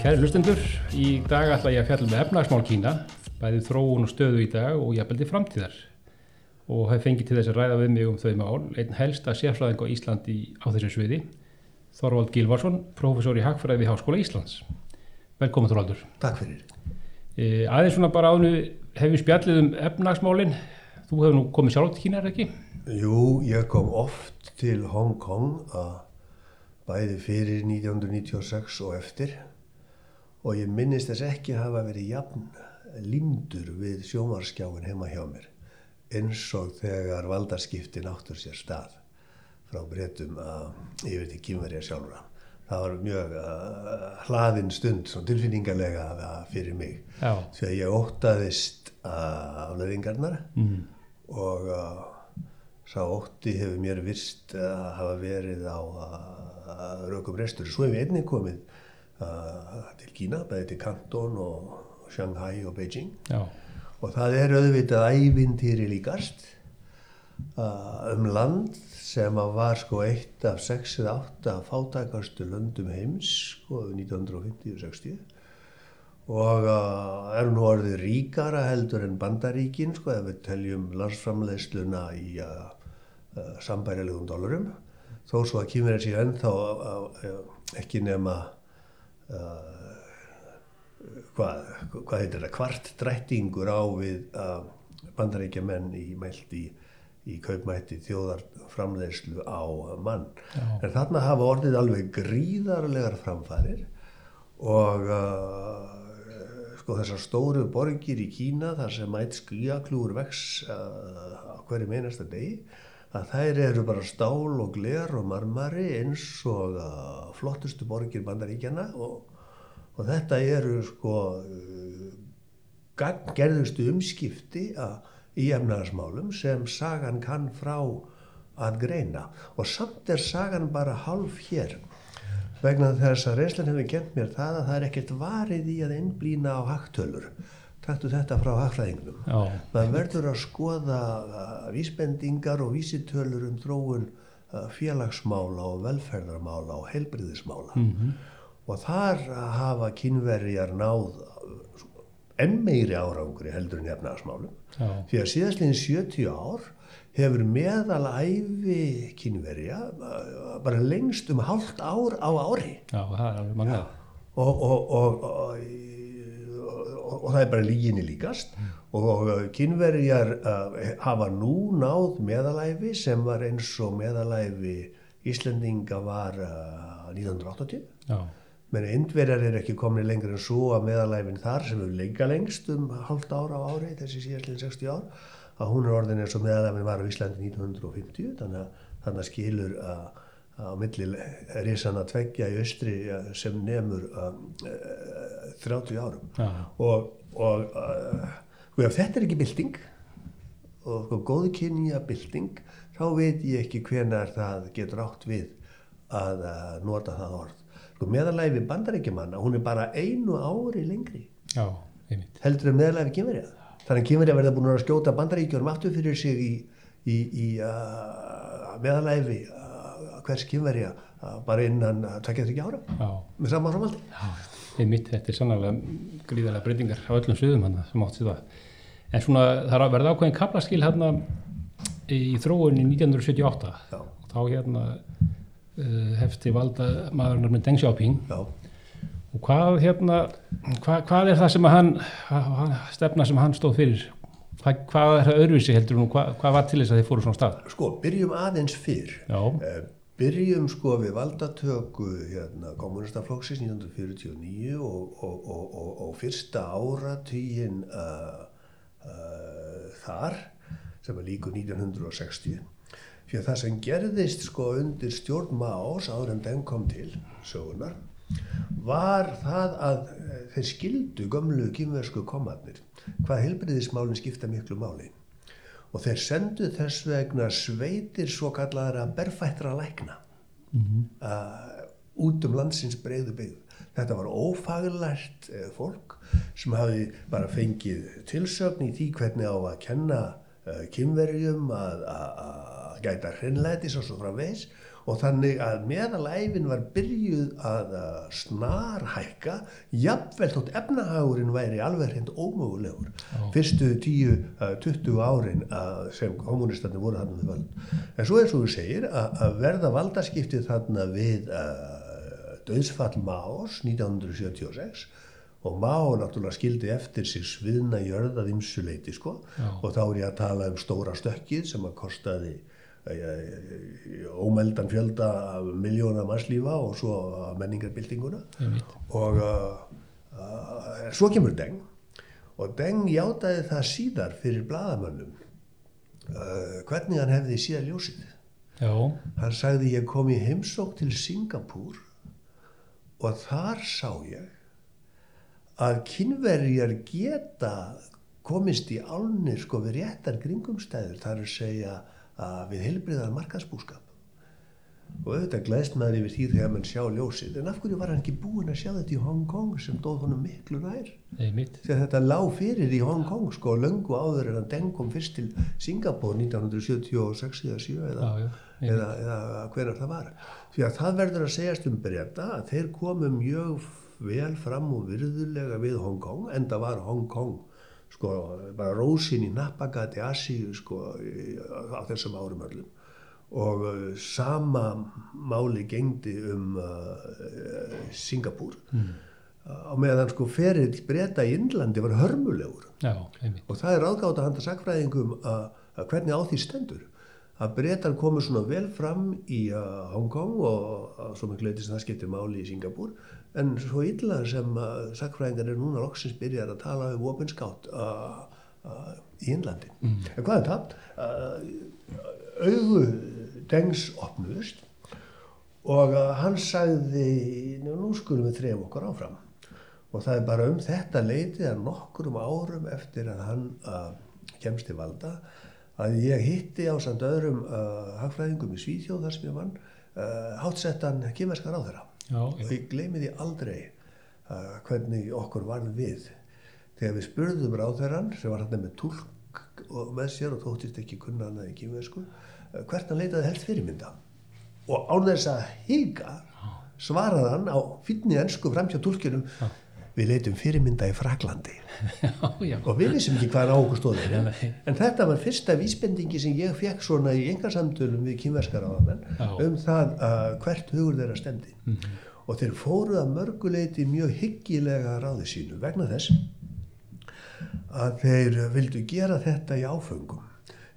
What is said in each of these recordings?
Kæri hlustendur, í dag ætla ég að fjalla með efnagsmál Kína, bæði þróun og stöðu í dag og jafnveldi framtíðar. Og hef fengið til þess að ræða við mig um þau mál, einn helsta sérfræðing á Íslandi á þessu sviði, Þorvald Gilvarsson, professor í Hagfræði við Háskóla Íslands. Velkomin Þorvaldur. Takk fyrir. E, aðeins svona bara áðinu hefum spjallið um efnagsmálinn. Þú hefur nú komið sjálf til Kína, er ekki? Jú, ég kom oft til Hong Kong að bæði fyrir 1996 og eftir og ég minnist þess ekki að hafa verið jafn lindur við sjómarskjáin heima hjá mér eins og þegar valdarskiptin áttur sér stað frá breytum yfir til kýmverja sjálfra. Það var mjög uh, hlaðin stund, svona tilfinningarlega uh, fyrir mig. Já. Því að ég óttaðist uh, afleðingarnar Mm. og uh, sá ótti hefur mér virst að hafa verið á uh, rökum restur. Svo hefur einnig komið uh, til Kína, bæði til Kanton og Shanghai og Beijing. Já, og það er auðvitað ævintýri líkast uh, um land sem var sko eitt af sex eða átta fátækastu löndum heims sko 1950-60 og uh, er nú orðið ríkara heldur en bandaríkin sko ef við teljum landsframleiðsluna í uh, sambærilegum dólarum þó svo að kýmur þessi ennþá ekki nema hvað, hvað heitir það, kvart drættingur á við uh, bandaríkja menn í mælt í, í kaupmætti þjóðarframleiðslu á mann. Já. En þarna hafa orðið alveg gríðarlegar framfærir og uh, sko þessar stóru borgir í Kína þar sem ætt skíaklúur vex uh, á hverju meinasta degi að þær eru bara stál og gler og marmari eins og uh, flottustu borgir bandaríkjana og og þetta eru sko uh, gerðustu umskipti í efnaðarsmálum sem sagan kann frá að greina. Og samt er sagan bara hálf hér. Vegna þess að reynslan hefur gent mér það að það er ekkert varið í að innblýna á hagtölur taktu þetta frá hagfræðingnum. Maður verður að skoða uh, vísbendingar og vísitölur um þróun uh, félagsmála og velferðarmála og heilbriðismála mhm, og þar hafa kynverjar náð enn meiri árangri heldur en efnaðarsmálum því að síðastlegin 70 ár hefur meðalæfi kynverja uh, bara lengst um hálft ár á ári. Já, það er alveg magnað. og, og, og, og, og, það er bara líginni líkast. Og kynverjar uh, hafa nú náð meðalæfi sem var eins og meðalæfi Íslendinga var uh, 1980 Já, menn indverjar er ekki komin lengur en svo að meðalæfin þar sem er lenga lengst um halvt ára á ári þessi síðastlinn 60 ár að hún er orðin eins og meðalæfin var á Íslandi 1950 þannig að, þannig að skilur að á milli risana tveggja í austri sem nemur um, uh, 30 árum. Já, og, og uh, þetta er ekki bylting og sko, góðkynja bylting þá veit ég ekki hvenar það getur átt við að uh, nota það orð. Sko, meðalæfi bandaríkjumanna hún er bara einu ári lengri. Já, heldur en meðalæfi kynverja þannig að kynverja verða búin að skjóta bandaríkjunum aftur fyrir sig í, í, í uh, meðalæfi hvers kynverja uh, bara innan tvekja þryggja ára Já, með sama framhaldi já, einmitt, þetta er sannlega gríðarlega breytingar á öllum sviðum hann sem átt sér það. En svona, það er að verða ákveðin kaplaskil hérna í þróunni 1978. Já. Þá hérna uh, hefti valda maðurinn með Deng Xiaoping Já. og hvað hérna, hvað, hvað er það sem hann, hann, stefna sem hann stóð fyrir? Hvað, hvað er það öðruvísi heldur hún, hvað, hvað var til þess að þið fóru svona stað? Sko, byrjum aðeins fyrr. Já, Eh, Byrjum sko við valdatöku hérna, kommunistaflokksins 1949 og, og, og, og, fyrsta áratugin uh, uh, þar sem er líku 1960. Fyrir það sem gerðist sko undir stjórn Maós áður en den kom til sögunar var það að eh, þeir skildu gömlu kynversku komarnir hvað helbriðismálinn skipta miklu máli og þeir sendu þess vegna sveitir svo kallara berfættra lækna uh, út um landsins breyðu byggð. Þetta var ófaglært uh, fólk sem hafi bara fengið tilsögn í því hvernig á að kenna uh, kynverjum að, að, að gæta hreinlætis og svo framvegs og þannig að meðalæfin var byrjuð að uh, snarhækka jafnvel þótt efnahagurinn væri alveg hreint ómögulegur. Fyrstu 10-20 árin uh, sem kommunistandi voru þarna við völd. En svo eins og þú segir að, verða valdaskiptið þarna við uh, döðsfall Máos 1976 og Mao náttúrulega skildi eftir sig sviðna jörðað ymsuleiti sko. Já. og þá er ég að tala um stóra stökkið sem að kostaði ómeldan fjölda af miljóna mannslífa og svo menningarbyltinguna Einmitt. og uh, svo kemur Deng. Og Deng játaði það síðar fyrir bladamönnum uh, hvernig hann hefði síðan ljósið. Já, hann sagði ég kom í heimsók til Singapúr og þar sá ég að kynverjar geta komist í álnir sko við réttar kringumstæður. Þar að segja að við heilbriðar markaðsbúskap. Og auðvitað glæst maður yfir því þegar mann sjá ljósið. En af hverju var hann ekki búinn að sjá þetta í Hong Kong sem dóð honum miklu nær? Því að þetta lág fyrir í Hong Kong sko löngu áður en hann Deng kom fyrst til Singapur 1976 eða 7 eða, Já, já, eða, eða hvenar það var. Því að það verður að segjast um breyta að þeir komu mjög vel fram og virðulega við Hong Kong en það var Hong Kong sko bara rósin í nappagati Asíu sko á þessum árum öllum. Og uh, sama máli gengdi um uh, Singapúr. Mm. á meðan sko ferill breyta í Indlandi var hörmulegur. Já, og það er ráðgátt að handa sakfræðingum að, að hvernig á því stendur. Að breytar komu svona vel fram í uh, Hong Kong og svo miklu leiti sem það skiptir máli í Singapúr en svo illa sem sakfræðingar er núna loksins byrjar að tala um opinskátt uh, uh, í Indlandi. Mm. En hvað er það? Uh, augu dengs opnuðust og hann sagði nú skulum við þrejum okkur áfram og það er bara um þetta leitið að nokkrum árum eftir að hann kemst til valda að ég hitti á samt öðrum hagfræðingum í Svíþjóð þar sem ég vann hátsettan kymverskar á þeirra Já, og ég gleymi því aldrei uh, hvernig okkur varð við. Þegar við spurðum ráðherran sem var hann með tólk og með sér og þóttist ekki kunna hann í kýmversku uh, hvert hann leitaði helst fyrirmynda. Og án þess að higa svaraði hann á fínni ennsku framhjá tólkinum við leitum fyrirmynda í Fraklandi já, já. og við vissum ekki hvað á Já, nei. en þetta var fyrsta vísbendingi sem ég fekk svona í engarsamtölum við kýmverskar áðamenn Já. um það að hvert hugur þeirra stemdi og þeir fóruð að mörguleiti mjög hyggilega ráði sínu vegna þess að þeir vildu gera þetta í áföngum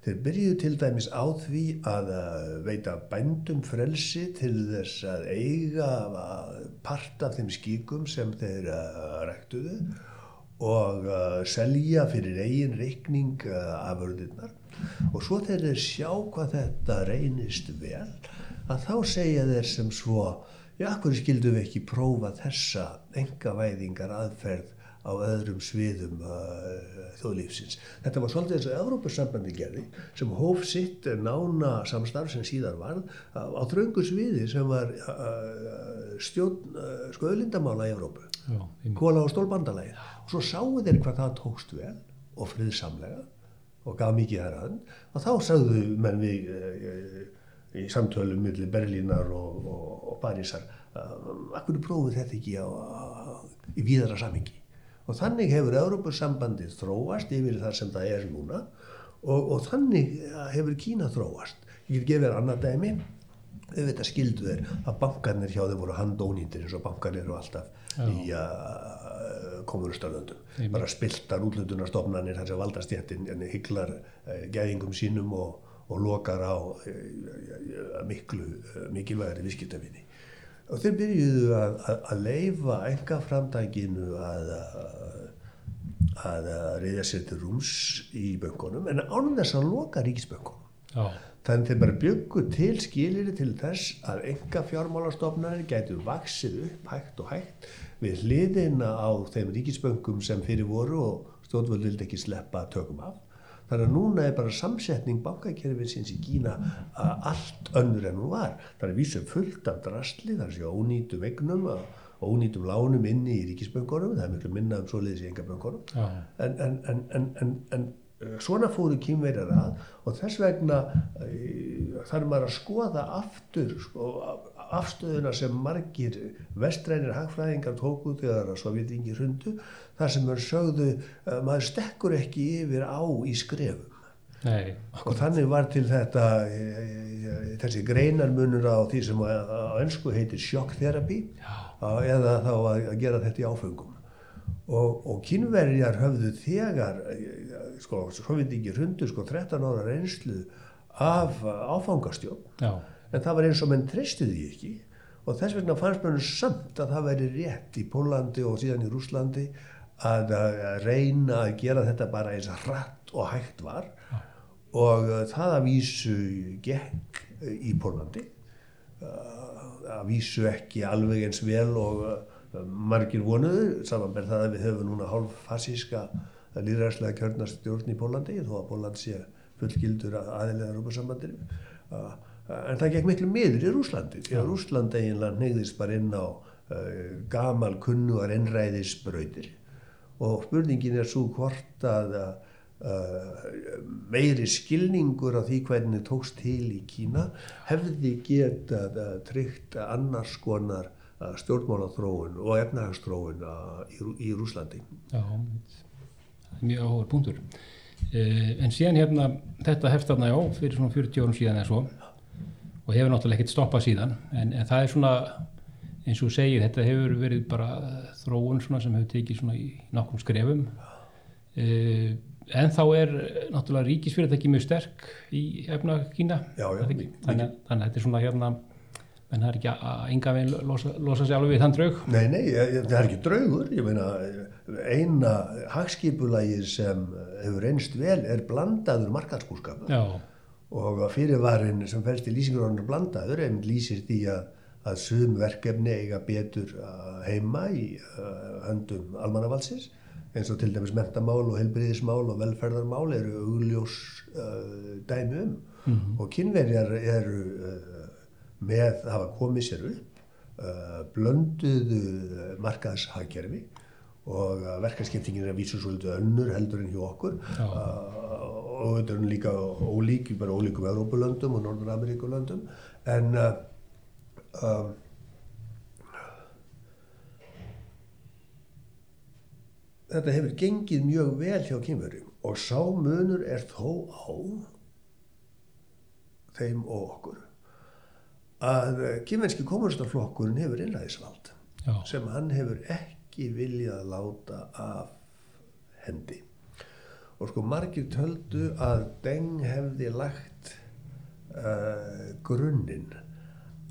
þeir byrjuðu til dæmis á því að uh, veita bændum frelsi til þess að eiga uh, part af þeim skíkum sem þeir uh, ræktuðu og selja fyrir eigin reikning uh, afurðirnar og svo þegar þeir sjá hvað þetta reynist vel að þá segja þeir sem svo já, hverju skildum við ekki prófa þessa engavæðingar aðferð á öðrum sviðum uh, þjóðlífsins. Þetta var svolítið eins og Evrópussambandi gerði sem hóf sitt nána samstarf sem síðar varð á, á þröngu sviði sem var uh, stjórn uh, skoðlindamála í Evrópu. Kóla og stólbandalagi og svo sáu þeir hvað það tókst vel og friðsamlega og gaf mikið þar að og þá sagðu menn við e, í samtölum millir Berlínar og, og, og Parísar um, akkur prófið þetta ekki á, á, í víðara samingi og þannig hefur Európusambandið þróast yfir það sem það er núna. Og, og þannig hefur Kína þróast. Ég get gefið þér annað dæmi. Auðvitað skildu þeir að bankarnir hjá þeim voru handónýndir eins og bankarnir eru alltaf Já. í uh, kommunistarlöndum Einmitt. bara spiltar útlöndunarstofnanir þar sem valdastjættin hygglar uh, gæðingum sínum og, og lokar á uh, miklu mikilvægari viðskiptafinni og þeir byrjuðu að, að, að leifa enga framtækinu að, að, reyða sér til rúms í böngunum en án þess að loka ríkisböngunum Þannig þeir bara byggu til skiliri til þess að enga fjármálastofnarnir gætu vaksið upp hægt og hægt við hliðina á þeim ríkisböngum sem fyrir voru og stjórnvöld vildi ekki sleppa tökum af. Þannig að núna er bara samsetning bankakerfinsins í Kína allt önnur en hún var. Það er vísum fullt af drastli, það er sér ónýtu vegnum ónýtum lánum inni í ríkisböngunum, það er miklu minna um svoleiðis í enga böngunum já, en, en, en, en, en, en Eh, Svona fóru kýmverjar að og þess vegna uh, þarf maður að skoða aftur sko, afstöðuna sem margir vestrænir hagfræðingar tóku þegar að Sovjetingi hrundu þar sem maður sögðu uh, maður stekkur ekki yfir á í skrefum. Nei, og þannig var til þetta e, e, þessi greinarmunur á því sem á, ennsku heitir sjokkterapi eða þá að, gera þetta í áfengum og, og kynverjar höfðu þegar sko, svo veit ekki hrundu sko 13 ára reynslu af áfangastjón já, en það var eins og menn treystu því ekki. Og þess vegna fannst mér samt að það væri rétt í Pólandi og síðan í Rúslandi að, að reyna að gera þetta bara eins hratt og hægt var. Og uh, það að vísu gekk uh, í Pólandi uh, að vísu ekki alveg eins vel og margir vonuðu samanberð það að við höfum núna hálf fasíska líðræðslega kjörnast stjórn í Pólandi þó að Póland sé fullgildur aðilega Rúparsambandinu uh, en það gekk miklu miður í Rúslandi því að Rúsland eiginlega neyðist bara inn á gamal kunnugar ennræðisbrautir og spurningin er svo hvort að meiri skilningur á því hvernig tókst til í Kína hefði getað tryggt annars konar stjórnmálaþróun og efnahagsþróun uh, í, Rú- í Rúslandi. já, það er mjög áhugur punktur. Uh, en síðan hérna, þetta hefst þarna já, fyrir svona 40 árum síðan eða svo og hefur náttúrulega ekkert stoppað síðan en, en það er svona, eins og þú segir, þetta hefur verið bara þróun svona sem hefur tekið svona í nokkrum skrefum. Uh, en þá er náttúrulega ríkisfyrirtæki mjög sterk í efna Kína. Já, já, ekki? mikið. þannig, þannig að þetta er svona hérna, en það er ekki að enga veginn losa, losa sig alveg við þann draug. Nei, nei, það er ekki draugur, ég meina eina hagskipulagið sem hefur reynst vel er blandaður markaðsbúskapur Já, og fyrirvarin sem fælst í lýsingur blandaður einmitt lýsir því að, að sum verkefni eiga betur uh, heima í uh, höndum almannavalsins eins og til dæmis mentamál og helbriðismál og velferðarmál eru augljós uh, dæmi um. Og kynverjar eru uh, með að hafa komið sér upp uh, blönduðu markaðshagkerfi og uh, verkaskiptingin er að vísu svolítið önnur heldur en hjá okkur. Uh, og þetta er líka ólík bara ólíkum Európulöndum og Norður-Ameríkulöndum. En um, þetta hefur gengið mjög vel hjá kynverjum og sá munur er þó á þeim og okkur. Að kynverski kommunistaflokkurinn hefur innræðisvald já, sem hann hefur ekki viljað láta af hendi. Og sko margir töldu að Deng hefði lagt uh, grunninn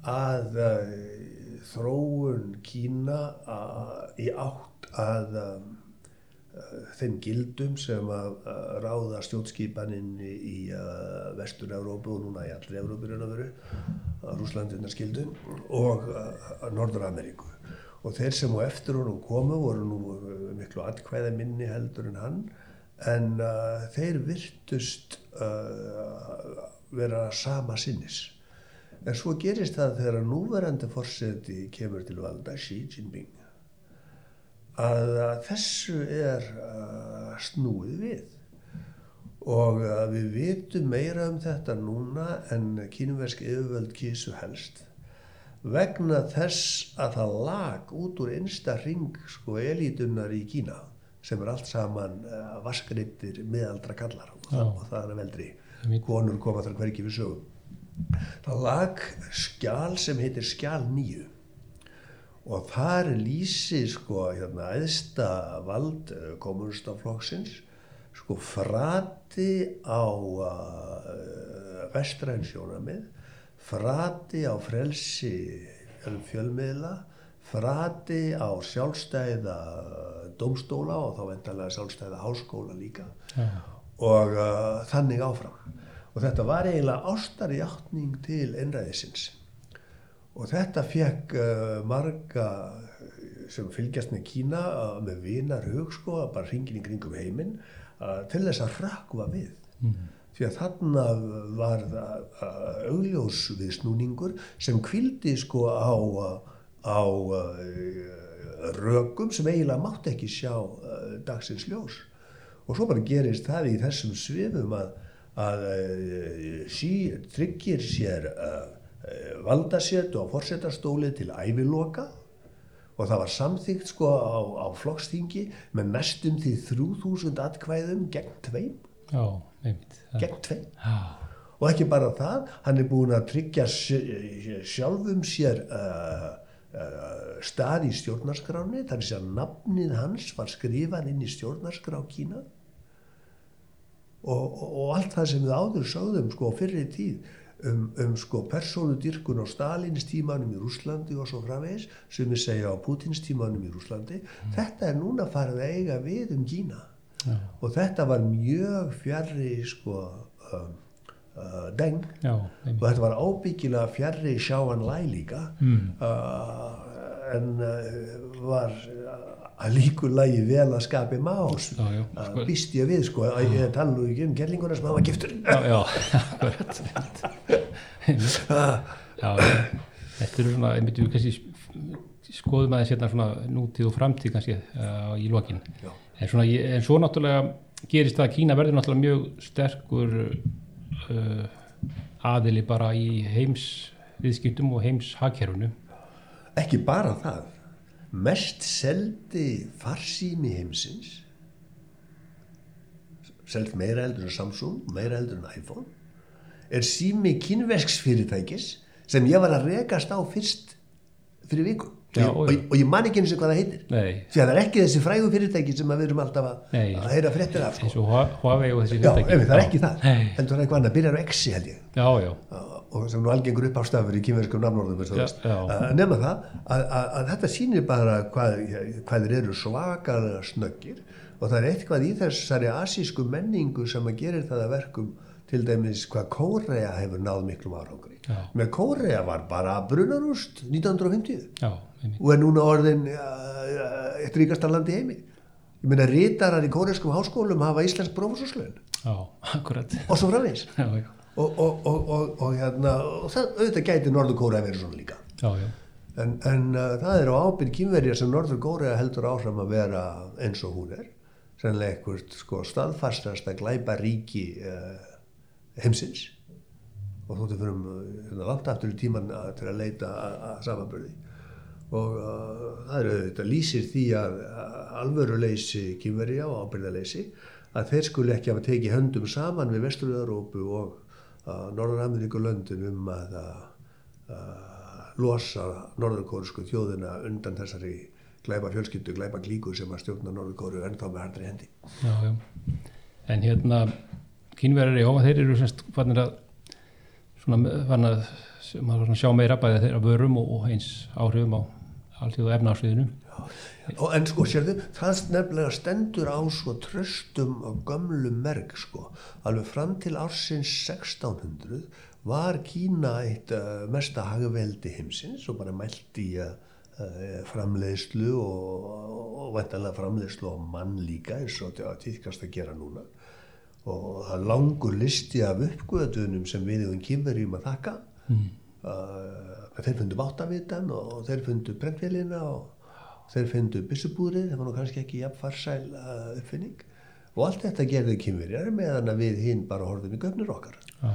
að uh, þróun Kína í átt að uh, þeim gildum sem að uh, ráða stjórnskipaninn í, Vestur-Európu og núna í allri Európu raun og veru, að Rúslandinnar skildum og Norður-Ameríku. Og þeir sem á eftir honum komu voru nú miklu atkvæða minni heldur en hann en uh, þeir virtust uh, vera sama sinnis. En svo gerist það þegar núverandi forseti kemur til valda, Xi Jinping, að þessu er uh, snúið við. Og uh, við vitum meira um þetta núna en kínversk yfirvöld kísu helst vegna þess að það lag út úr einsta ring sko elítunar í Kína sem er allt saman uh, vaskreittir miðaldra kallar. Og, og það er veldri. Konur koma þar hvergi við sögum það lag skjál sem heitir skjál nýju og þar lýsir sko hérna æðsta vald uh, kommunistaflokksins sko frati á uh, vestræn sjónamið frati á frelsi fjöl- fjölmiðla frati á sjálfstæða dómstóla og þá vendalega sjálfstæða háskóla líka. Já, og uh, þannig áfram og þetta var eiginlega ástarjáttning til einræðisins. Og þetta fekk uh, marga sem fylgjast með Kína uh, með vinar hug sko að bara hringin í kringum heiminn uh, til þess að rakva við. Því að þarna var uh, augljós við snúningur sem kvildi sko á, á rökum sem eiginlega mátti ekki sjá dagsins ljós. Og svo bara gerist það í þessum svifum að, að uh, sí tryggir sér uh, valdasetu á forsetastóli til æviloka. Og það var samþygt sko á, á flokkstingi með mestum því 3000 atkvæðum gegn tveim. Já. Það- gegn tveim. Já, og ekki bara það, hann er búin að tryggja sj- sjálfum sér uh, uh, stað í stjórnarskráni, þar er sér að nafnið hans var skrifað inn í stjórnarskrá Kína og, og, og allt það sem við áður sögðum sko á fyrri tíð um, um sko persónudyrkun á Stalins tímanum í Rúslandi og svo framvegis sem við segja á Putins tímanum í Rúslandi þetta er núna farið að eiga við um Kína. Já, og þetta var mjög fjarrri sko um, uh, deng. Já, og þetta var ábyggilega fjarrri sjáan læ líka. Mm. uh, en uh, var uh, að líku lagi vel að skapi más uh, sko- býst ég við sko að ég tala nú ekki um gerlinguna sem hafa giftur Já, já, einmitt. Já, þetta eru svona, einmitt við kannski skoðum aðeins hérna svona nútíð og framtíð kannski uh, í lokin. En, svona, ég- en svo náttúrulega gerist það að Kína verður náttúrulega mjög sterkur uh, aðili bara í heims viðskiptum og heims hagkerfunu. Ekki bara það. Mest seldi farsími heimsins. Selt meira heldur en Samsung meira heldur en iPhone. Er sími kynvesks fyrirtækis sem ég var að rekast á fyrst fyrir viku. Já, og, já. og, ég man ekki eins og hvað það heitir. Nei, því að það er ekki þessi frægu fyrirtæki sem við erum alltaf að, að heyra fréttir af sko. eins og Hua- Huawei og þessi já, fyrirtæki. ef, það er ekki það. Heldur það er eitthvað annað, byrjar á X held ég. Já, já, og sem nú algengur upp á stafur í kýmverskum. Að nema það að, að, að þetta sýnir bara hvað, hvað þeir eru svakalega snöggir og það er eitthvað í þessari asísku menningu sem að gerir það að verkum til dæmis hvað Kórea hefur náð miklum árangri. Já. með Kórea var bara brunarúst 1950 já, og er núna orðin uh, eitt ríkasta land í heimi. Ég meina rítarar í kóreaskum háskólum hafa Já, akkurat. og svo já, og, og, og, og, og hérna og það, auðvitað gæti Norður Kórea verið svona líka. Já, já, en, en uh, það er á ábyrg kýmverja sem Norður Kórea heldur áfram að vera eins og hún er. Sennilega eitthvað sko, staðfastast að glæpa ríki uh, heimsins. Og þóttu fyrir um hérna, langt aftur í tíman að, til að leita að, að samanbörði og uh, það er auðvitað lýsir því að, að alvöruleysi kýmverja og ábyrðaleysi að þeir skuli ekki hafa tekið höndum saman við Vestur-Európu og Norður-Ameríku löndin um að uh, losa norðurkórisku þjóðina undan þessari glæpa fjölskyldu, glæpa klíku sem að stjórna norðurkóru ennþá með hardri hendi. já, já. En hérna, kínverðari, já, þeir eru semst fannir að svona, fann að sjá meira bæði þeirra vörum og, og eins áhrifum á alltíðu efnarsviðinu. Og en sko sérðu, það nefnilega stendur á svo tröstum og gömlu merk sko. Alveg fram til ársins 1600 var Kína eitt uh, mesta hagveldi heimsins og bara mælt í uh, framleiðslu og, og væntanlega framleiðslu og mann líka eins og þetta týðkast að gera núna. Og það langur listi af uppgöðunum sem við hefum kýmverjum að þakka. Mm. Uh, þeir fundu bátavitan og þeir fundu brentfélina og þeir fundu byssubúrið, það var nú kannski ekki jafn farsæl uh, uppfinning. Og allt þetta gerði kynverjar meðan við hinn bara horfum í göfnur okkar. Já,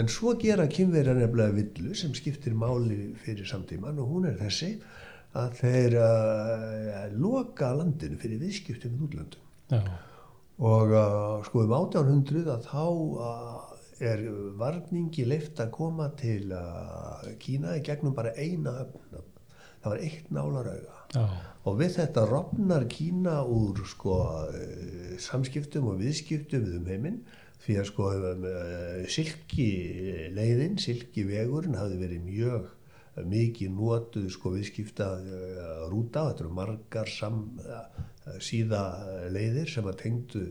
en svo gera kynverjar nefnilega villu sem skiptir máli fyrir samtíman og hún er þessi að þeir uh, loka landinu fyrir viðskiptum við útlöndum. Já, og uh, sko um 1800 að þá uh, er varningi leift að koma til uh, Kína í gegnum bara eina öfn það var eitt nálarauga já, og við þetta rofnar Kína úr sko uh, samskiptum og viðskiptum við um heiminn. Því að sko uh, silki leiðin, silki vegurinn hafði verið mjög mikið notuð sko viðskipta rúta, þetta eru margar sam, síða leiðir sem að tengdu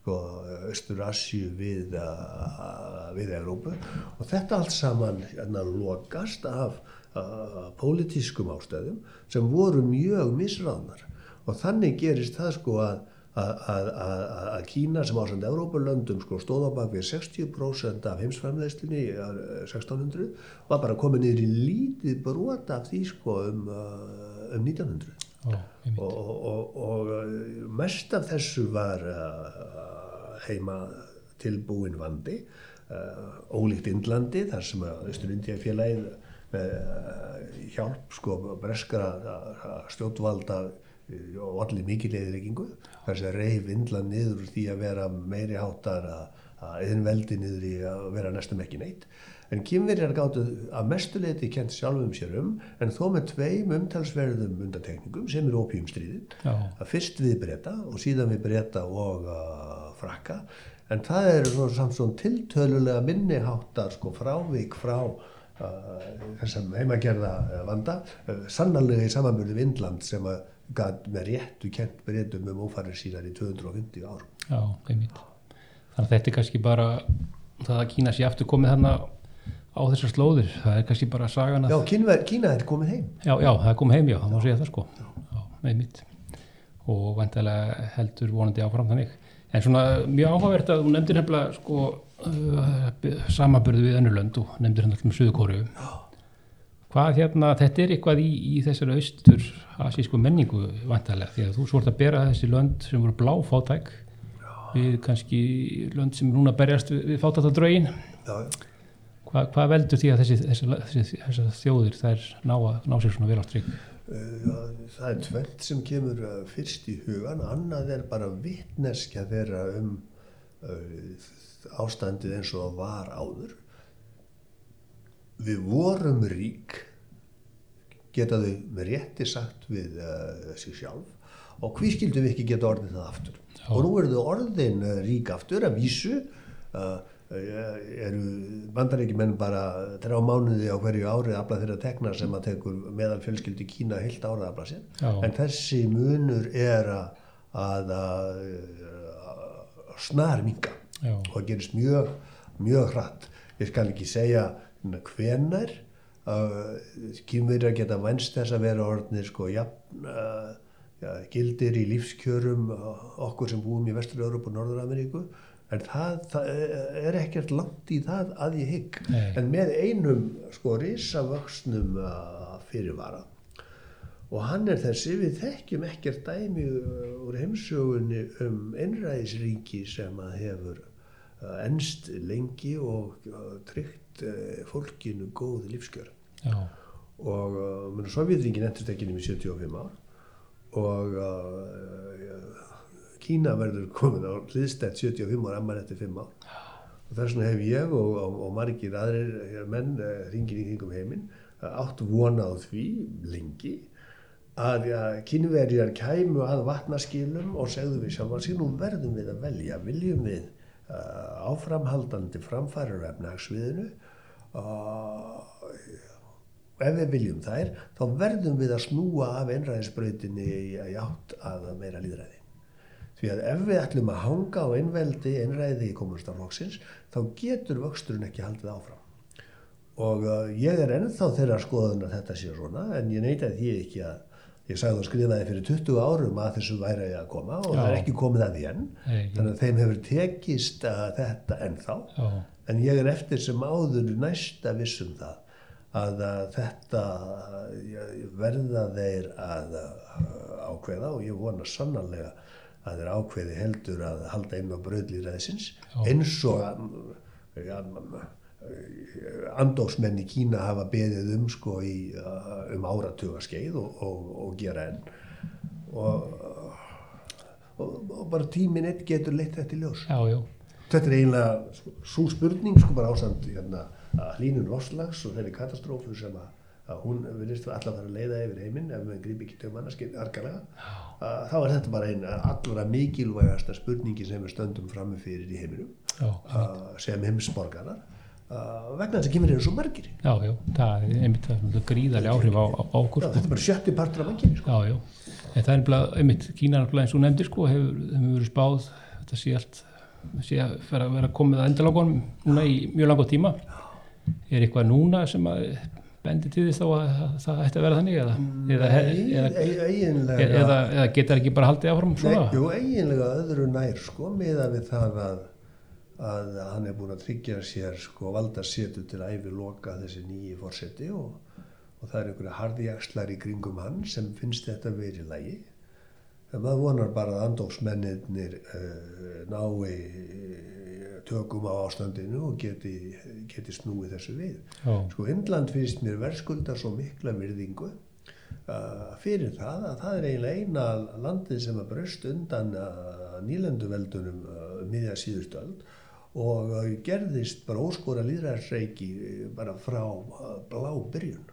sko Östur-Asju við, við Európu og þetta allt saman hérna, lokast af pólitískum ástæðum sem voru mjög misráðnar og þannig gerist það sko að að, Kína sem ásand Európulöndum sko stóð á bak við 60% af heimsframleðslinni 1600 var bara komið niður í lítið brot af því sko um, uh, um 1900 Já, einmitt. og, og, og, og uh, mest af þessu var uh, heima tilbúin vandi uh, ólíkt Indlandi þar sem að Östur-Indía félagið með uh, hjálp sko breskara stjórnvalda uh, og allir mikil eðileggingu þar sem reyf Indland niður því að vera meiri háttar að, að eðinveldi niður í að vera næstum ekki neitt. En kynverjar gáttu að mestuleiti kent sjálfum sér um en þó með tveim umtalsverðum undantekningum sem er opiumstríðin að fyrst við breyta og síðan við breyta og uh, frakka. En það er svona samt svona tiltölulega minniháttar sko frávik frá þessum heimagerða uh, vanda uh, sannarlega í samanbyrðu Vindland sem að gat með réttu kent breytum um ófarir síðan í 250 árum. já, einmitt. Þannig að þetta er kannski bara það að Kína sé aftur komið þarna á þessar slóðir. Það er kannski bara sagan að... Já, Kína, Kína er komið heim. Já, já, það er komið heim, já, það má segja það sko. Já, einmitt. Og vantilega heldur vonandi áfram þannig. En svona mjög áhugavert að þú nefndir nefnilega sko uh, samaburðu við önnulönd og nefndir hann alltaf með Suðukóru. Hvað hérna, þetta er eitthvað í, í þessari austur asísku menningu vantilega því að þú svort að bera þessi lönd sem voru bláfátæk við kannski lönd sem núna berjast við, við já. Hva, hvað veldur því að þessi, þessi, þessi, þessi þjóðir þær ná, ná sér svona vel á strík? Uh, það er tvent sem kemur uh, fyrst í hugan, annað er bara vittneskja þeirra um ástandið eins og það var áður. Við vorum rík, geta þau með rétti sagt við uh, sig sjálf og hví skildum við ekki geta orðið það aftur. Já. Og nú eru þau orðin uh, rík aftur að vísu, uh, eru bandaríkjumenn bara þrjá mánuði á hverju ári að afla þeirra tekna sem að tekur meðal fjölskyldi Kína heilt árið að afla sér. Já. En þessi munur er að, að snar minga Já, og það gerist mjög, mjög hratt. Ég skal ekki segja hvenar uh, kýmverjar geta vænst þess að vera orðnir sko jafn uh, ja, gildir í lífskjörum uh, okkur sem búum í Vestur-Európa og Norður-Ameríku en það, það er ekkert langt í það að ég hygg Nei. en með einum sko risavöxnum uh, fyrirvara og hann er þessi við þekkjum ekkert dæmi uh, úr heimsögunni um einræðisríki sem að hefur uh, enst lengi og uh, tryggt fólkinu góð lífskjör. Já, og uh, Sovjetringin endist ekki nefnir 75 ár. Og uh, Kína verður komin á hliðstætt 75 ár ammar eftir 5 ár. Og þess vegna hef ég og, og, og margir aðrir eh, menn uh, ringin í kringum heiminn uh, átt vona á því lengi að ja, kynverjar kæmu að vatnaskilum og segðu við sjálfan sín nú verðum við að velja, viljum við uh, áframhaldandi framfærar efnagsviðinu og ef við viljum þær þá verðum við að snúa af einræðisbrautinni í átt að meira líðræði því að ef við ætlum að hanga á einveldi einræði í kommunistaflokksins þá getur vöxturinn ekki haldið áfram. Og uh, ég er ennþá þeirra skoðun að þetta sé svona en ég neita því ekki að ég sagði og skrifaði fyrir 20 árum að þessu væri að koma og Já. það er ekki komið að því enn Nei, þannig að þeim hefur tekist uh, þetta ennþá já, en ég er eftir sem áður næsta vissum það að, að þetta uh, verða þeir að uh, ákveða og ég vona sannarlega að þeir ákveði heldur að halda inn á bröðlýræðisins Já. eins og að, ja, andóksmenn í Kína hafa beðið um sko í, uh, um áratuga skeið og, og, og gera enn. Og, og, og bara tíminn eitt getur leitt þetta í ljós. Já, Þetta er eiginlega svo spurning sko bara ásand hérna, hlínun loslags og þeirri katastrófu sem að, að hún vilist alltaf fara að leiða yfir heiminn ef við grípi ekki til að, þá er þetta bara einn allra mikilvægasta spurningi sem við stöndum frammi fyrir í heiminum já, uh, sem heimsborgarar. uh, vegna þess að kemur eru svo margir já, já, það er einmitt það gríðarlega áhrif á, á, okkur Já, sko. þetta er bara sjötti partur af mannkynni sko. Já, já, en það er nefnilega, einmitt, Kína er nefnilega eins og nefndir sko, hefur, hefur verið spáð, þetta sé allt, sé að vera, vera komið að endalangunum núna í mjög langa tíma. Er eitthvað núna sem að bendi til þess þá að, að það ætti að vera þannig eða, eða, eða, e- eða, eða geta ekki bara haldið áfram jú, eiginlega öðru nær sko með að við það að, að hann er búin að tryggja sér sko valda setu til æfi loka þessi nýji fórseti og, og það er einhverja harðjakslar í kringum hann sem finnst þetta verið lægi en maður vonar bara að andóksmennir uh, nái eh, tökum á ástandinu og geti, geti snúið þessu við. Já. sko Indland finnst mér verðskulda svo mikla virðingu uh, fyrir það að það er eiginlega eina landið sem að bröst undan nýlenduveldunum uh, miðja síðustöld og uh, gerðist bara óskora líðræðsreiki bara frá uh, blá byrjun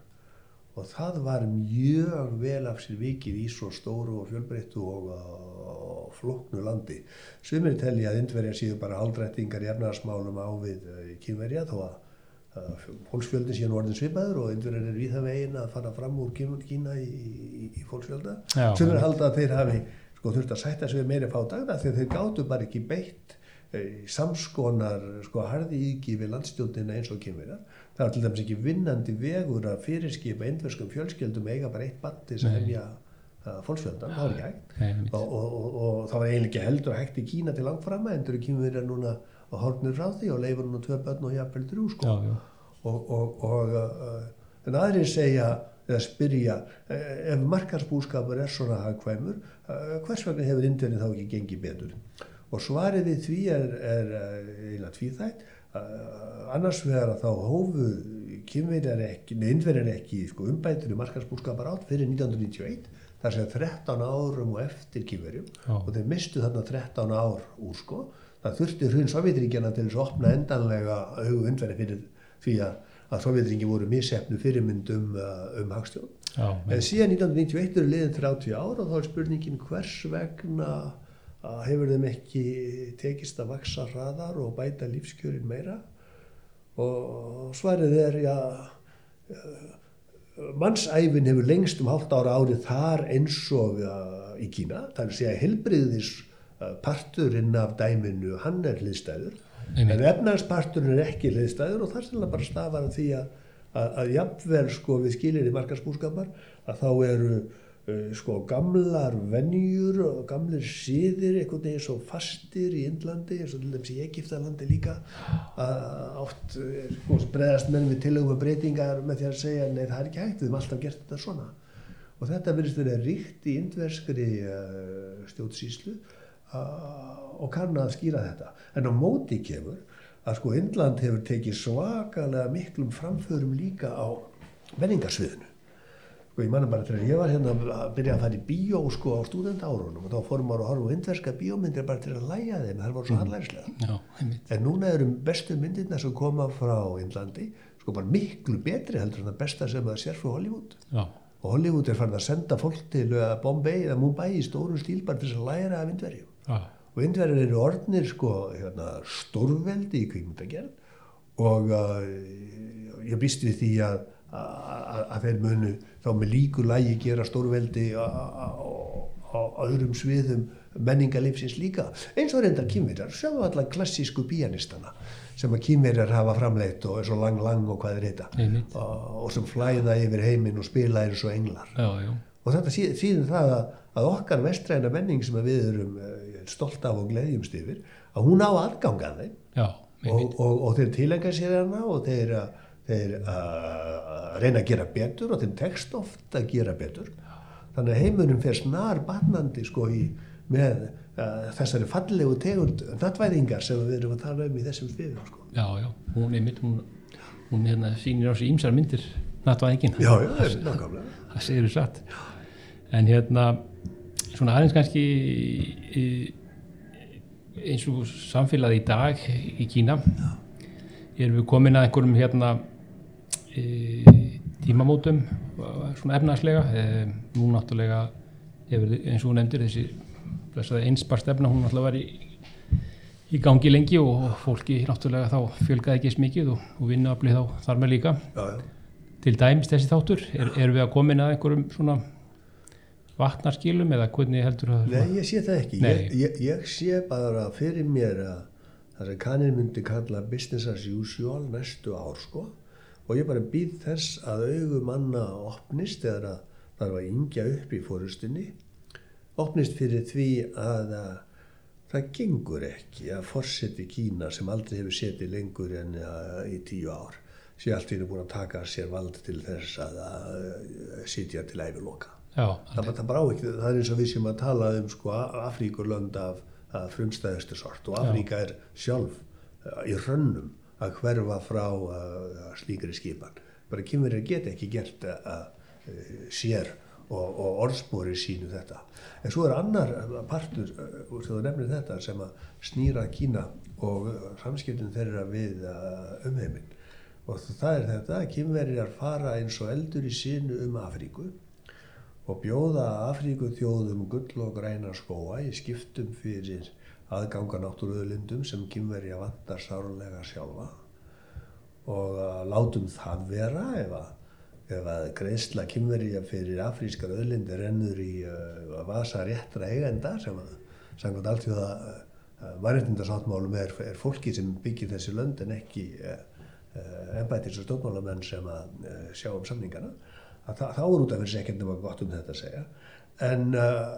og það var mjög vel af sér vikið í svo stóru og fjölbreyttu og, og flóknu landi. Sumir telja að indverja séu bara aldrættingar í efnarsmálum á við kynverja þó að fólksfjöldin séu nú orðin svipaður og indverjar er við það vegin að fara fram úr Kín- Kína í, í, í fólksfjölda. Já, Sumir halda að þeir hafi sko, þurft að sætta sig við meiri fátagna því að þeir gátu bara ekki beitt eh, samskonar sko, harði íki við landstjóðina eins og kynverjar. Það var til dæmis ekki vinnandi vegur að fyrirskipa indverskum fjölskyldum eiga bara eitt band til þess að hefja fólksfjöldan, það var ekki hægt. Nei. Og, og, og, og það var eiginlega ekki heldur hægt í Kína til langframa, endur kynverjar núna á hornir frá því og leifur nú tvö börn og jafnvel þrjú sko Já, já. og, og, og uh, en aðrir segja eða spyrja uh, ef markarsbúskapur er svona hagkvæmur uh, hvers vegna hefur indverðin þá ekki gengið betur og svarið við því er, er uh, eiginlega tvíþætt. Uh, annars vegar að þá hófu kynverjar ekki, neða indverjar ekki sko, umbætur í markarsbúskapar átt fyrir 1991 þar sem 13 árum og eftir kynverjum og þeir mistu þarna 13 ár úr sko. Það þurfti hrun Sovjetríkjana til þess að opna endanlega augu indverði fyrir því að, að Sovjetríki voru missefnu fyrirmynd um, uh, um hagstjón. Já, En síðan 1991 eru liðin 30 ár og þá er spurningin hvers vegna að hefur þeim ekki tekist að vaksa hraðar og bæta lífskjörin meira? Og svarið er já mannsæfin hefur lengst um hálft ára árið þar eins og uh, í Kína, er að helbriðis parturinn af dæminu, hann er hliðstæður. En efnagsparturinn er ekki hliðstæður og það er sérlega bara stafar af því að, að, að jafnvel sko við skilir í markarsbúskapar að þá eru sko gamlar venjur og gamlir síðir einhvern veginn svo fastir í Indlandi eins og til dæmis í Egiptalandi líka að oft uh, sko, breðast menn við tilögum og breytingar með því að segja nei það er ekki hægt, við höfum alltaf gert þetta svona. Og þetta verðist verið ríkt í indverskri uh, stjórnsýslu uh, og kann að skýra þetta. En á móti kemur að sko Indland hefur tekið svakalega miklum framförum líka á menningarsviðinu sko ég manna bara þegar ég var hérna að byrja að fara í bíó sko á stúdendárunum og þá fórum maður að horfa á indverska bíómyndir bara til að læja þeim, það voru svo hallærislega Já, einmitt. En núna eru bestu myndirna sem koma frá Indlandi sko bara miklu betri heldur en það besta sem það sér frá Hollywood. Já, Og Hollywood er farin að senda fólk til uh, Bombay eða Mumbai í stóru stíl bara til að læra af indverjum. já, Og indverjar eru orðnir sko hérna, stórveldi í kvikmyndagerð. Og uh, ég býst við því að, að, að þeir munu þá með líku lægi gera stórveldi á, öðrum sviðum menningalífsins líka. Eins og reyndar kýmverjar, sjáum alla klassísku píanistana sem að kýmverjar hafa framleitt og er svo lang lang og hvað er þetta og, og sem flæða yfir heiminn og spila eins og englar. Já, já, og þetta sí- þýðir það að, að okkar vestræna menning sem að við erum uh, stolt af og gleðjumst yfir að hún á aðgang að þeim. Já, og, og, og þeir tilenga sér hana og þeir, uh, þeir uh, reyna að gera betur og þeim tekst oft að gera betur þannig að heimurinn fer snar batnandi sko í með uh, þessari fallegu tegund nattvæðingar sem við erum að tala um í þessum sviðum sko. Já, já, hún einmitt, hún, hún hérna sýnir á sig ímsar myndir nattvæðingin. já, já, það er nákvæmlega Það segir þú satt. En hérna, svona aðeins kannski í, eins og samfélagi í dag í Kína, erum við komin að einhverjum hérna tímamótum, svona efnaðslega, e, nú náttúrulega, eins og þú nefndir, þessi blessaði einsparstefna, hún náttúrulega var í í gangi lengi og fólki náttúrulega þá fjölgaði ekki eins mikið og, og vinnuaflið þá þar með líka. Já, já. til dæmis þessi þáttur er, erum við að komin að einhverjum svona vatnarskilum eða hvernig heldur það Nei, ég sé það ekki. Ég, ég, ég sé bara fyrir mér að það sem kannin myndi kalla business as usual næstu ár sko og ég bara býð þess að augu manna opnist eða að það var yngja upp í fórustinni opnist fyrir því að, að það gengur ekki að forseti Kína sem aldrei hefur setið lengur en uh, í tíu ár sé allt hennu búin að taka sér vald til þess að, að sitja til æfiloka. Já, Það, það, það er eins og við sem að tala um sko, Afríkurlönd af, frumstæðustu sort. Og Afríka er sjálf uh, í rönnum að hverfa frá uh, slíkri skipan. Bara kynverið get ekki gert uh, sér og, og orðspori sínu þetta. En svo er annar partur, uh, sem þú nefnir þetta, sem að snýra Kína og samskiptin þeirra við umheiminn. Og það er þetta að kynverjar fara eins og eldur í sínu um Afríku og bjóða Afríku þjóðum gull og græna skóa í skiptum fyrir aðganga náttúruðlindum sem kynverja vantar sárlega sjálfa. Og uh, látum það vera ef að, að greiðsla kynverja fyrir afrískar öðlindi rennur í uh, vasa réttra eigenda sem að samkvæmt allt því að uh, mannreitindarsáttmálum er, er fólki sem byggir þessi lönd en ekki ennbættis og stofnmálamenn sem að sjá um samningana. Að þá er út af þessi ekkert nema gott um þetta að segja en uh,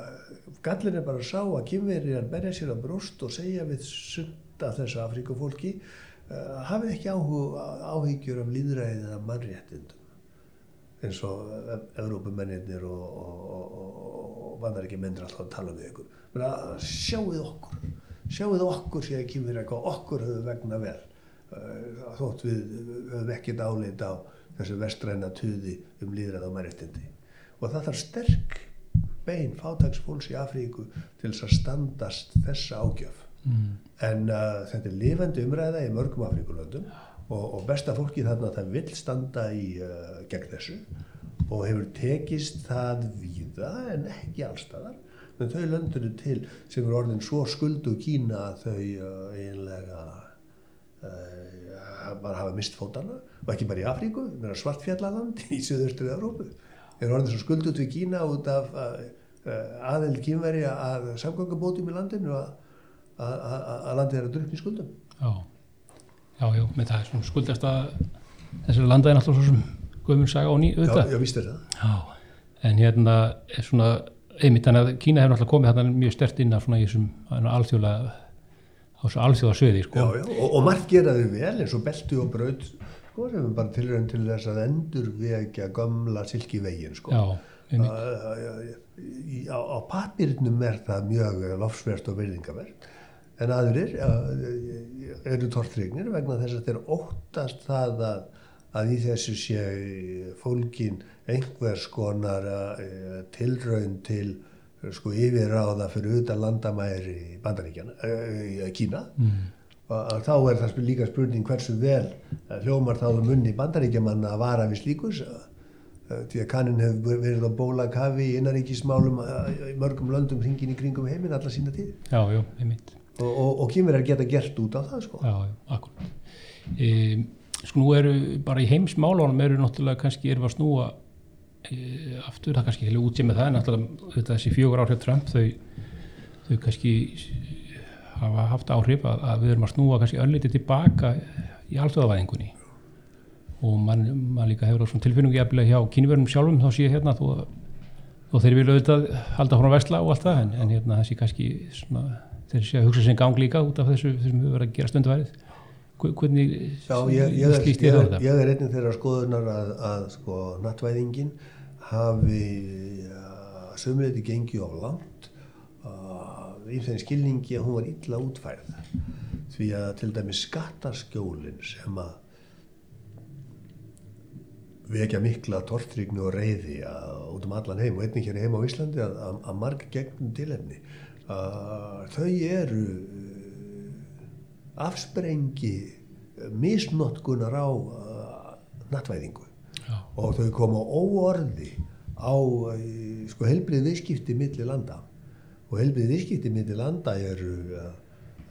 gallin er bara að sá að kynverið berja sér að brúst og segja við sunda þessu Afríkufólki uh, hafið ekki áhuga, áhyggjur af líðræðið eða mannréttindum eins og Evrópumennir og, og, og, og vandar ekki mennir alltaf að tala við ykkur menn sjáuð okkur sjáuð okkur sé að kynverið eitthvað okkur höfðu vegna vel uh, þótt við höfum ekkert áleit á þessu vestræna tuði um líðræð og mæriðtindi. Og það þarf sterk bein fátagsfólks í Afríku til þess að standast þessa ágjöf. Mm. En uh, þetta er lifandi umræða í mörgum Afríkulöndum og, og besta fólki þarna það vil standa í uh, gegn þessu og hefur tekist það víða en ekki allstaðar. Men þau löndinu til sem er orðin svo skuldu Kína að þau uh, einlega bara hafa mist fótana og ekki bara í Afríku, svartfjallaland í söðurstuði Európu. Er orðin svo skuldut við Kína út af aðeld kínveri að samgöngabótum í landinu að landið er að drukna í skuldum. Já, já, já, með það er svona skuldast að þessari landa er náttúrulega svo sem Guðmund saga á ný auðvitað. Já, já, víst er það. Já, en hérna er svona, einmitt þannig að Kína hefur náttúrulega komið hérna mjög stert inn að svona í þessum alþjóðlega á þessu alþjóðarsviði sko. Já, já, og, og margt geraði vel eins og beltu og braut sko, sem er bara tilrönd til þess að endur vekja gamla silki veginn sko. Já, á, á papirnum er það mjög lofsverst og verðingaverð en aðrir eru tortrygnir vegna þess að þeir óttast það að, að í þessu sé fólkin einhvers konar tilrönd til sko yfirráða fyrir utan landamæri í bandaríkjana, uh, Kína mm. Og þá er það líka spurning hversu vel hljómar þá um munni bandaríkjamanna að vara við slíkus uh, því að kannin hefur verið á bólakafi í innaríkismálum í mörgum löndum hringin í kringum heiminn alla sína tíð. Já, já, og, og, og kýmur er geta gert út á það sko. Já, akkurat. E, Sko nú eru bara í heimsmálunum eru náttúrulega kannski að snúa aftur, það kannski hefur útsið með það en náttúrulega þessi fjögur áhrif Trump þau, þau kannski hafa haft áhrif að, að við erum að snúa kannski ölliti tilbaka í alþjóðavæðingunni. Og mann man líka hefur svona tilfinningu jafnilega hjá kynverðum sjálfum þá sé ég hérna þó, þó þeir vilja auðvitað halda hún á vesla og allt það en, en hérna þessi kannski svona, þeir sé að hugsa sem gang líka út af þessu sem hefur verið að gera stundvæðið hvernig Já, ég, ég, er, ég, er, ég er einnig þeirra skoðunar að, að sko nattvæðingin hafi sömuleiti gengið á langt uh, í þeim skilningi að hún var illa útfærð. Því að til dæmis skattarskjólin sem að vekja mikla tortrygnu og reyði út um allan heim og einnig hér heim á Íslandi að, að, að marg gegnum tilhefni þau eru afsprengi misnotkunar á nattvæðingu Já. og þau koma óorði á uh, sko, helbrið viðskipti millir landa og helbrið viðskipti millir landa eru uh,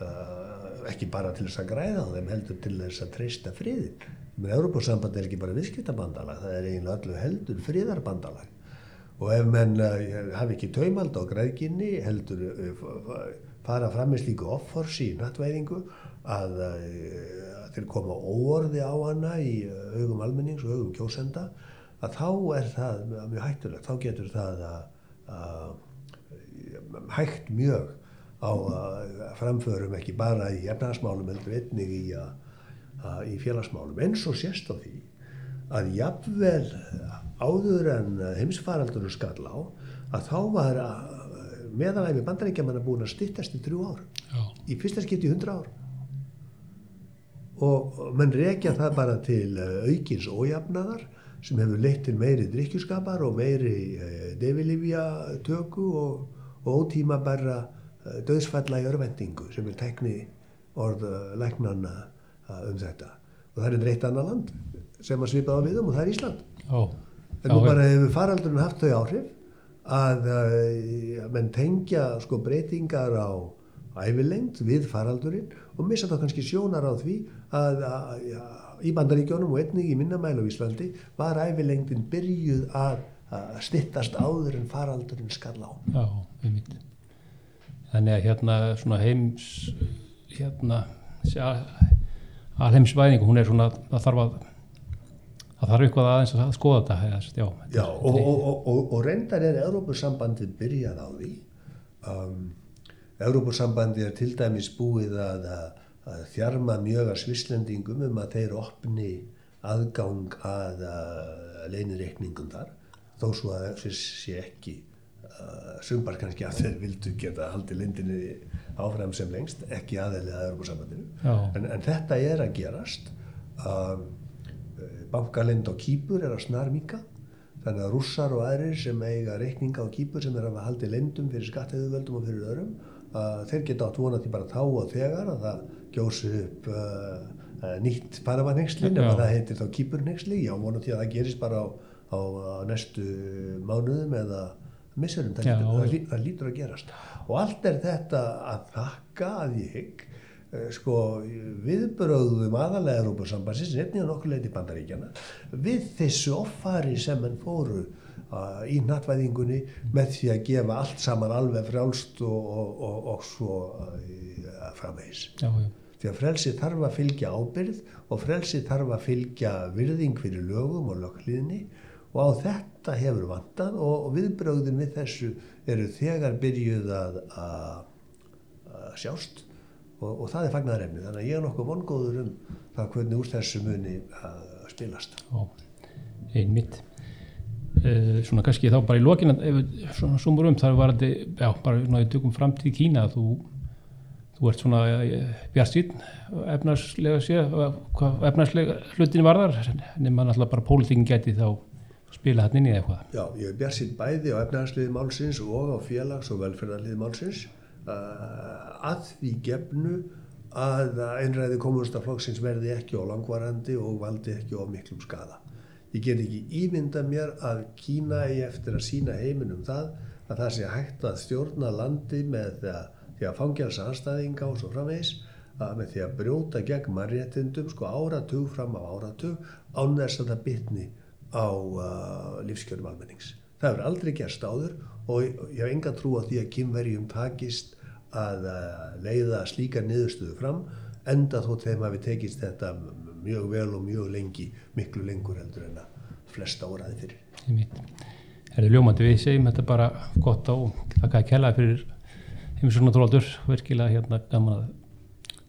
uh, ekki bara til þess að græða á þeim heldur til þess að treysta friðin með Európa-samband er ekki bara viðskiptabandalag það er eiginlega öllu heldur friðarbandalag. Og ef menn uh, hafi ekki taumald á græðginni heldur fara fram með slíku offorsi í nattvæðingu að, þeir koma óorði á hana í augum almennings og augum kjósenda að þá er það mjög hættulegt, þá getur það að, að hægt mjög á framförum ekki bara í efnarsmálum heldur einnig í að uh, í félagsmálum. Eins og sérst á því að jafnvel áður en heimsfaraldunum skall á að þá var meðalæmi bandarækjaman að búin að styttast í þrjú ár. Já. í fyrsta skipti í hundra ár. Og mann rekja það bara til eh, aukins ójafnaðar sem hefur leitt til meiri drikkjuskapar og meiri uh, defilifja töku og, og ótíma bara uh, döðsfalla í örvendingu sem er tekni orð uh, læknanna uh, um þetta og það er einn reitt annar land sem að svipa á við um og það er Ísland Já. en nú bara hefur faraldurinn haft þau áhrif að, að menn tengja sko breytingar á ævilengd við faraldurinn og missa þá kannski sjónar á því að, að ja, í bandaríkjónum og einnig í minnamælu á Íslandi var ævilengdin byrjuð að, að stittast áður en faraldurinn skall á. Já, einmitt. Þannig að hérna svona heims, hérna, alheimsvæðingu, hún er svona, það þarf að, það þarf eitthvað aðeins að skoða þetta. Eða, já, Já, og, og, og, og, og reyndar er Európusambandið byrjað á því. Um, Európusambandið er til dæmis búið að, að að þjarma mjög að svislendingum um að þeir opni aðgang að, að leinireikningum þar þó svo að þess sé ekki uh, sumbar kannski að þeir vildu geta haldið lindinni áfram sem lengst ekki aðeins að Europasambandinu en, en þetta er að gerast um, bankalind á Kýpur er að snarmíka þannig að rússar og aðrir sem eiga reikninga á Kýpur sem er að haldið lindum fyrir skatteðuvöldum og fyrir öðrum uh, þeir geta átt vonandi bara þá og þegar að það gjósi upp uh, uh, nýtt Panama-nexli nema það heitir þá Kýpur-nexli já, vonandi að það gerist bara á, á, næstu mánuðum eða missurum, það, lítur, það, það lítur að gerast og allt er þetta að þakka að ég uh, sko viðbröðum aðalega Európa-sambansins, nefnir nokkur leiti bandaríkjana, við þessu offari sem hann fóru uh, í nattvæðingunni með því að gefa allt saman alveg frjálst og, og, og, og svo uh, framvegis. Já, já. Því að frelsi þarf að fylgja ábyrð og frelsi þarf að fylgja virðing fyrir lögum og lögklíðni og á þetta hefur vantan og viðbröðin við þessu eru þegar byrjuð að, að sjást og, og það er fagnar efni þannig að ég er nokkuð vongóður um það hvernig úr þessu muni að spilast. Einmitt. Uh, svona kannski þá bara í lokinu svona sumur um það var þetta já, bara svona í tökum framtíð Kína þú, þú ert svona bjart sín efnarslega sé efnarslega hlutin varðar nema náttúrulega bara pólitíkin geti þá spila hann inn í eitthvað? Já, ég er bjart sín bæði á efnarsliði málsins og á félags- og velferðarliði málsins. Að því gefnu að einræði kommunistaflokksins verði ekki á langvarandi og valdi ekki á miklum skada Ég get ekki ímynda mér að Kína eigi eftir að sína heiminum það að það sé hægt að stjórna landi með því að fangjálsa anstæðinga og svo framvegs að með því að brjóta gegn mannréttindum sko áratug fram á áratug án þess að það bitni á uh, lífskjörnum almennings. Það hefur aldrei gerst áður og ég hef enga trú á því að kynverjum takist að uh, leiða slíka niðurstöðu fram enda þótt þeim hafi tekist þetta mjög vel og mjög lengi, miklu lengur heldur en að flesta óraði fyrir. Er þið ljómandi við segjum þetta bara gott á þakka að kella fyrir heimsóknar tróldur, virkilega hérna gaman að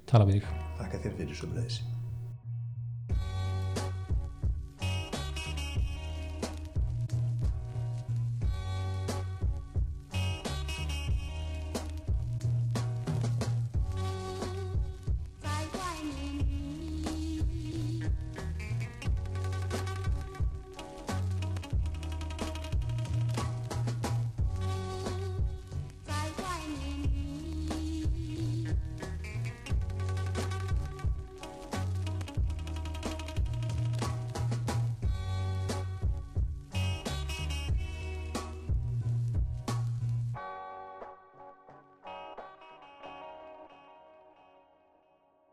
tala við þig. Þakka þér fyrir sömulegis.